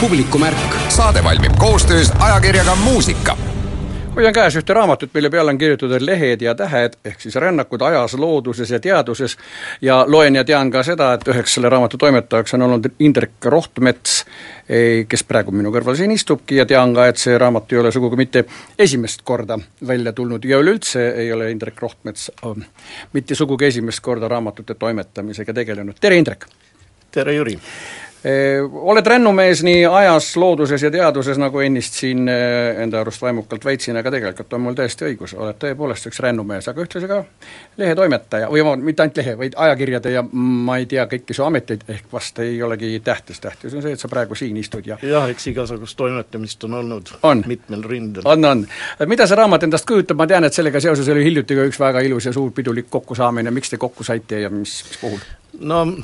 Publiku märk. saade valmib koostöös ajakirjaga Muusika hoian käes ühte raamatut, mille peale on kirjutatud Lehed ja tähed, ehk siis rännakud ajas, looduses ja teaduses, ja loen ja tean ka seda, et üheks selle raamatu toimetajaks on olnud Indrek Rohtmets, kes praegu minu kõrval siin istubki ja tean ka, et see raamat ei ole sugugi mitte esimest korda välja tulnud ja üleüldse ei ole Indrek Rohtmets ähm, mitte sugugi esimest korda raamatute toimetamisega tegelenud, tere Indrek! tere Jüri! Oled rännumees nii ajas, looduses ja teaduses, nagu ennist siin enda arust vaimukalt väitsin, aga tegelikult on mul täiesti õigus, oled tõepoolest üks rännumees, aga ühtlasi ka lehetoimetaja, või mitte ainult lehe, vaid ajakirjade ja ma ei tea kõiki su ameteid, ehk vast ei olegi tähtis, tähtis on see, et sa praegu siin istud ja jah, eks igasugust toimetamist on olnud on. mitmel rindel. on, on. mida see raamat endast kujutab, ma tean, et sellega seoses oli hiljuti ka üks väga ilus ja suur pidulik kokkusaamine, miks te kokku saite ja mis, mis puhul? no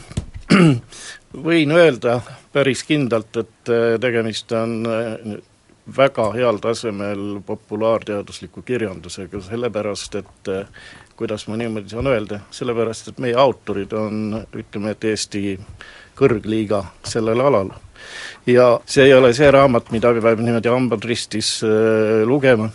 võin öelda päris kindlalt, et äh, tegemist on äh, väga heal tasemel populaarteadusliku kirjandusega, sellepärast et äh, kuidas ma niimoodi saan öelda, sellepärast et meie autorid on, ütleme, et Eesti kõrgliiga sellel alal. ja see ei ole see raamat, mida peab niimoodi hambad ristis lugema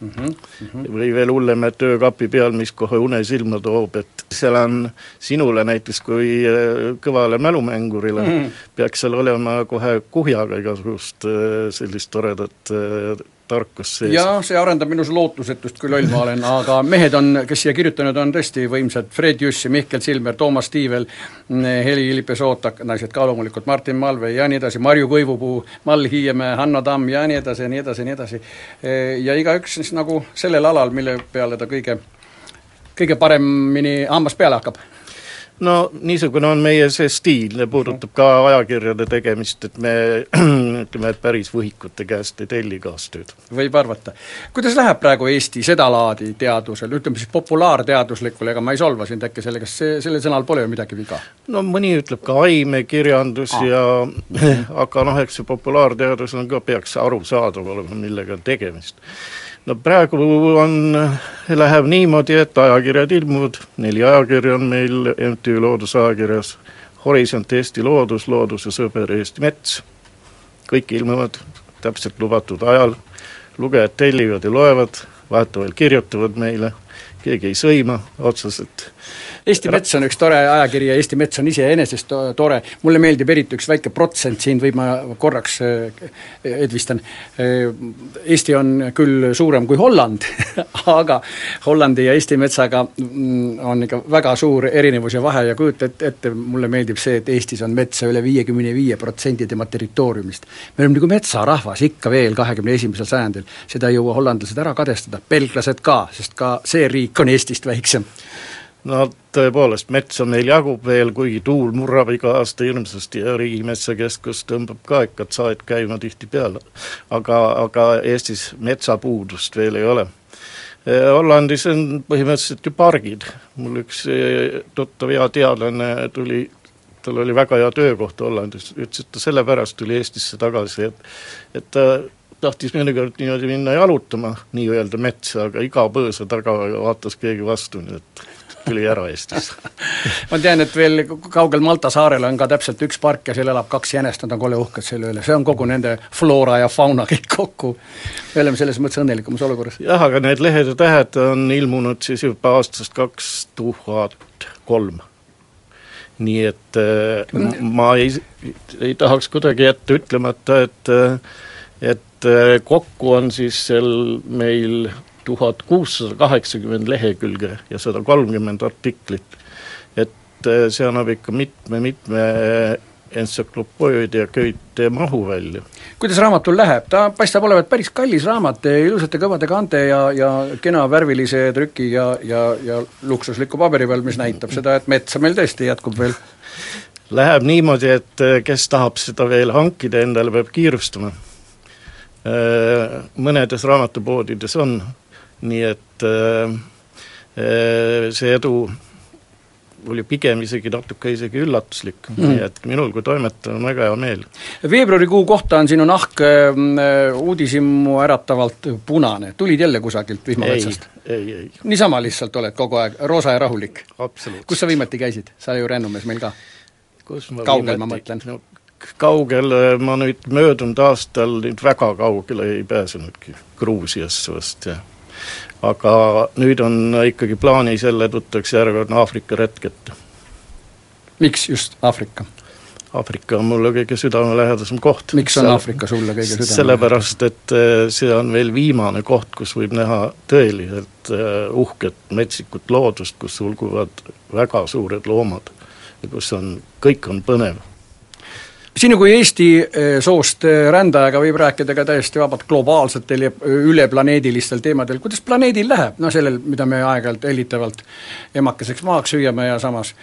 mm. -hmm, mm -hmm. või veel hullem, et öökapi peal, mis kohe une silma toob, et seal on sinule näiteks kui äh, kõvale mälumängurile mm, -hmm. peaks seal olema kohe kuhjaga igasugust äh, sellist toredat äh, tarkus sees. jah, see arendab minus lootusetust, kui loll ma olen, aga mehed on, kes siia kirjutanud on, tõesti võimsad, Fred Jüssi, Mihkel Silmer, Toomas Tiivel, Heli-Lippe Sootak, naised ka loomulikult, Martin Malve ja nii edasi, Marju Kõivupuu, Mall Hiiemäe, Hanno Tamm ja nii edasi ja nii edasi ja nii edasi. ja igaüks siis nagu sellel alal, mille peale ta kõige, kõige paremini hammas peale hakkab no niisugune on meie see stiil, puudutab ka ajakirjade tegemist, et me ütleme, et päris võhikute käest ei telli kaastööd. võib arvata. kuidas läheb praegu Eesti sedalaadi teadusel, ütleme siis populaarteaduslikul, ega ma ei solva sind äkki sellega, sest see, sellel sõnal pole ju midagi viga? no mõni ütleb ka aimekirjandus ah. ja aga noh, eks see populaarteadus on ka, peaks arusaadav olema, millega on tegemist no praegu on, läheb niimoodi, et ajakirjad ilmuvad, neli ajakirja on meil MTÜ Loodusajakirjas, Horisont Eesti Loodus, Looduse Sõber Eesti Mets, kõik ilmuvad täpselt lubatud ajal, lugejad tellivad ja loevad, vahetevahel kirjutavad meile, keegi ei sõima otseselt Eesti Mets on üks tore ajakiri ja Eesti Mets on iseenesest tore, mulle meeldib eriti üks väike protsent, siin võib ma korraks äh, edvistan, äh, Eesti on küll suurem kui Holland aga Hollandi ja Eesti metsaga mm, on ikka väga suur erinevus ja vahe ja kujuta ette, ette, mulle meeldib see, et Eestis on metsa üle viiekümne viie protsendi tema territooriumist. me oleme nagu metsarahvas ikka veel kahekümne esimesel sajandil, seda ei jõua hollandlased ära kadestada, belglased ka, sest ka see riik on Eestist väiksem no tõepoolest, metsa meil jagub veel, kuigi tuul murrab iga aasta hirmsasti ja Riigimetsakeskus tõmbab ka ikka saed käima tihtipeale. aga, aga Eestis metsapuudust veel ei ole. Eh, Hollandis on põhimõtteliselt ju pargid, mul üks eh, tuttav hea teadlane tuli tal oli väga hea töökoht Hollandis, ütles, et ta sellepärast tuli Eestisse tagasi, et et ta tahtis mõnikord niimoodi minna jalutama nii-öelda metsa, aga iga põõsa taga vaatas keegi vastu, nii et tuli ära Eestisse ma tean, et veel kaugel Malta saarel on ka täpselt üks park ja seal elab kaks jänest, nad on kole uhked selle üle, see on kogu nende floora ja fauna kõik kokku. me oleme selles mõttes õnnelikumas olukorras. jah, aga need Lehed ja tähed on ilmunud siis juba aastast kaks tuhat kolm nii et äh, ma ei, ei tahaks kuidagi jätta ütlemata, et äh, et äh, kokku on siis seal meil tuhat kuussada kaheksakümmend lehekülge ja sada kolmkümmend artiklit. et eh, see annab ikka mitme-mitme entsüklopöödia köite mahu välja. kuidas raamatul läheb, ta paistab olevat päris kallis raamat, ilusate kõvade kaante ja, ja kena värvilise trüki ja, ja, ja luksusliku paberi peal, mis näitab seda, et metsa meil tõesti jätkub veel. Läheb niimoodi, et eh, kes tahab seda veel hankida, endale peab kiirustama. Eh, mõnedes raamatupoodides on nii et äh, äh, see edu oli pigem isegi natuke isegi üllatuslik mm., nii et minul kui toimetajal on väga hea meel. veebruarikuu kohta on sinu nahk äh, uudishimu äratavalt punane, tulid jälle kusagilt vihmametsast? ei, ei. niisama lihtsalt oled kogu aeg roosa ja rahulik? kus sa viimati käisid, sa ju rännumees meil ka? kaugel ma mõtlen? no kaugele ma nüüd möödunud aastal nüüd väga kaugele ei pääsenudki, Gruusiasse vast jah. Aga nüüd on ikkagi plaanis jälle tuttavaks järjekordne Aafrika retk ette. miks just Aafrika? Aafrika on mulle kõige südamelähedasem koht. miks on Aafrika sulle kõige südamelähedasem? sellepärast, et eh, see on veel viimane koht, kus võib näha tõeliselt eh, uhket metsikut loodust, kus hulguvad väga suured loomad ja kus on, kõik on põnev sinu kui Eesti eh, soost rändajaga võib rääkida ka täiesti vabalt globaalsetel ja üleplaneedilistel teemadel, kuidas planeedil läheb, no sellel, mida me aeg-ajalt hellitavalt emakeseks maaks hüüame ja samas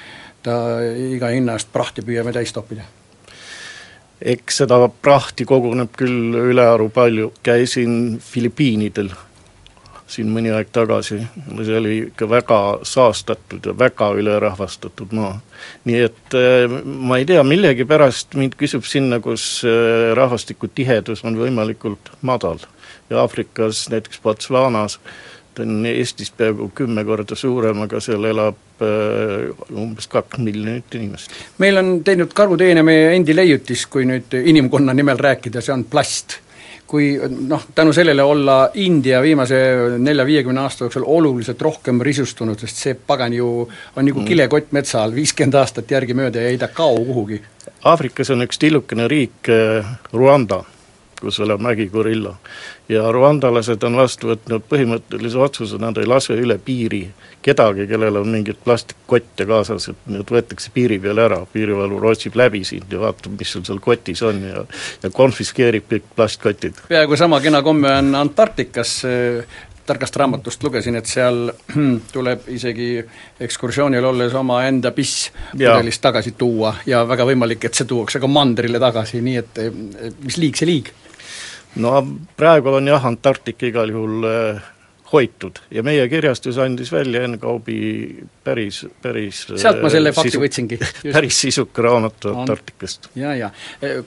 ta iga hinna eest prahti püüame täis toppida? eks seda prahti koguneb küll ülearu palju, käisin Filipiinidel siin mõni aeg tagasi, see oli ikka väga saastatud ja väga ülerahvastatud maa. nii et eh, ma ei tea, millegipärast mind kisub sinna, kus eh, rahvastiku tihedus on võimalikult madal. ja Aafrikas, näiteks Botswanas, ta on Eestist peaaegu kümme korda suurem, aga seal elab äh, umbes kaks miljonit inimest. meil on teinud karuteene meie endi leiutis, kui nüüd inimkonna nimel rääkida, see on plast. Kui noh, tänu sellele olla India viimase nelja-viiekümne aasta jooksul oluliselt rohkem risustunud, sest see pagan ju on nagu mm. kilekott metsa all, viiskümmend aastat järgimööda ja ei ta kao kuhugi. Aafrikas on üks tillukene riik, äh, Rwanda kus elab mägigorilla. ja rwandalased on vastu võtnud põhimõttelise otsuse, nad ei lase üle piiri kedagi, kellel on mingeid plastikkotte kaasas, et need võetakse piiri peal ära, piirivalvur otsib läbi sind ja vaatab, mis sul seal kotis on ja ja konfiskeerib kõik plastkotid. peaaegu sama kena komme on Antarktikas, targast raamatust lugesin, et seal tuleb isegi ekskursioonil olles omaenda piss pudelist tagasi tuua ja väga võimalik, et see tuuakse ka mandrile tagasi, nii et mis liig, see liig no praegu on jah, Antarktika igal juhul äh, hoitud ja meie kirjastus andis välja N-Kaubi päris, päris sealt ma selle fakti sisu, võtsingi. päris sisuka raamatu Antarktikast. ja, ja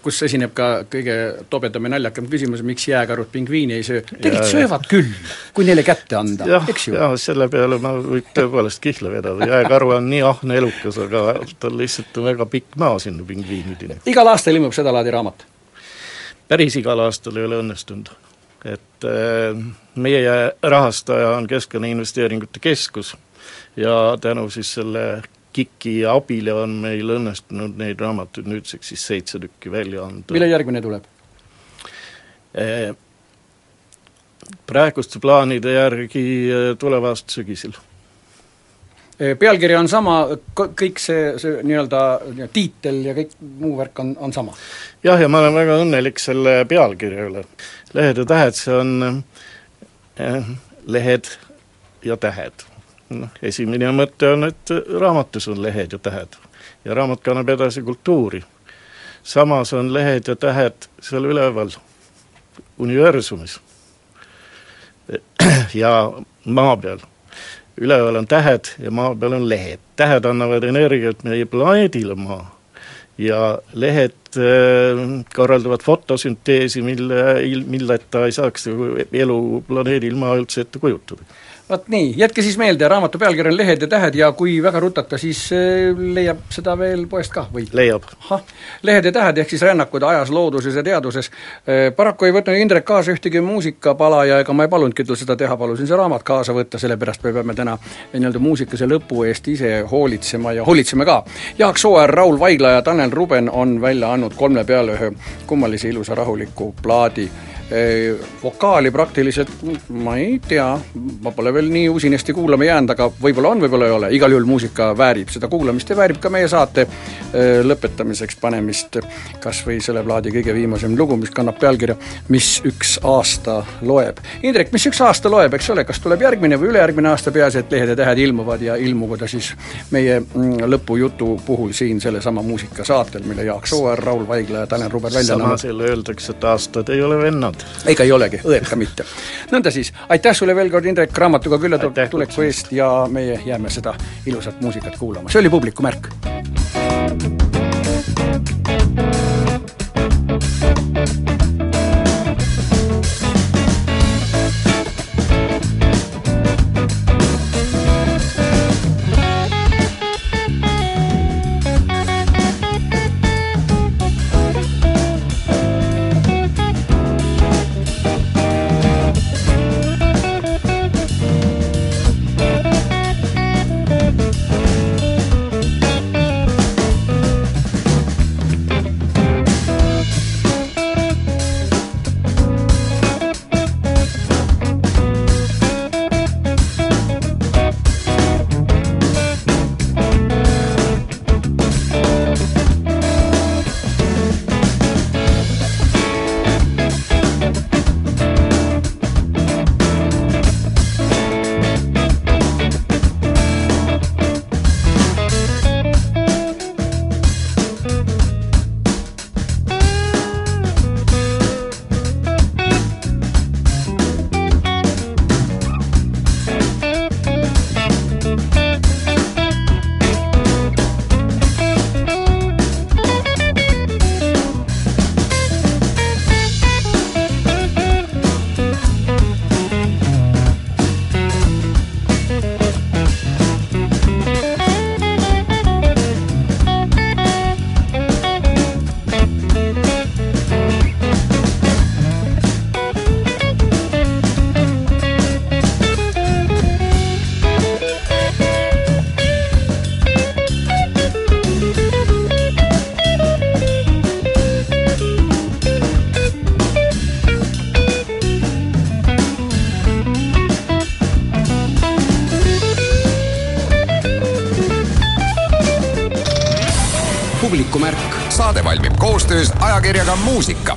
kus esineb ka kõige tobedam ja naljakam küsimus, miks jääkarud pingviini ei söö, tegelikult söövad küll, kui neile kätte anda, eks ju? jah, selle peale ma võib tõepoolest kihla vedada, jääkaru on nii ahne elukas, aga tal lihtsalt on väga pikk maa sinna pingviinideni. igal aastal ilmub sedalaadi raamat päris igal aastal ei ole õnnestunud. et äh, meie rahastaja on Keskkonnainvesteeringute Keskus ja tänu siis selle KIK-i abile on meil õnnestunud neid raamatuid nüüdseks siis seitse tükki välja anda. millal järgmine tuleb? Äh, praeguste plaanide järgi äh, tuleva aasta sügisel pealkiri on sama, kõik see, see nii-öelda tiitel ja kõik muu värk on, on sama? jah, ja ma olen väga õnnelik selle pealkirja üle. lehed ja tähed, see on eh, lehed ja tähed. noh, esimene mõte on, et raamatus on lehed ja tähed ja raamat kannab edasi kultuuri. samas on lehed ja tähed seal üleval universumis ja maa peal üleval on tähed ja maa peal on lehed. tähed annavad energiat meie planeedile Maa ja lehed äh, korraldavad fotosünteesi, mille, milleta ei saaks elu planeedil Maa üldse ette kujutada vot nii, jätke siis meelde, raamatu pealkiri on Lehed ja tähed ja kui väga rutata, siis äh, leiab seda veel poest ka või? leiab. ahah, Lehed ja tähed ehk siis rännakud ajas, looduses ja teaduses. Äh, paraku ei võtnud Indrek kaasa ühtegi muusikapala ja ega ma ei palunudki tal seda teha, palusin see raamat kaasa võtta, sellepärast me peame täna nii-öelda muusikase lõpu eest ise hoolitsema ja hoolitseme ka. Jaak Sooäär, Raul Vaigla ja Tanel Ruben on välja andnud kolme peale ühe kummalise ilusa rahuliku plaadi vokaali praktiliselt ma ei tea, ma pole veel nii usinasti kuulama jäänud, aga võib-olla on, võib-olla ei ole, igal juhul muusika väärib seda kuulamist ja väärib ka meie saate lõpetamiseks panemist kas või selle plaadi kõige viimasem lugu, mis kannab pealkirja Mis üks aasta loeb. Indrek, mis üks aasta loeb, eks ole, kas tuleb järgmine või ülejärgmine aasta, peaasi, et lehed ja tähed ilmuvad ja ilmugu ta siis meie mm, lõpujutu puhul siin sellesama muusikasaatel, mille Jaak Sooäär, Raul Vaigla ja Tanel Ruber välja annavad. samas jälle öeldakse, et aastad ei ole vennad ega ei olegi, õed ka mitte. nõnda siis, aitäh sulle veel kord, Indrek, raamatuga külla tuleku eest ja meie jääme seda ilusat muusikat kuulama, see oli publiku märk. saade valmib koostöös ajakirjaga Muusika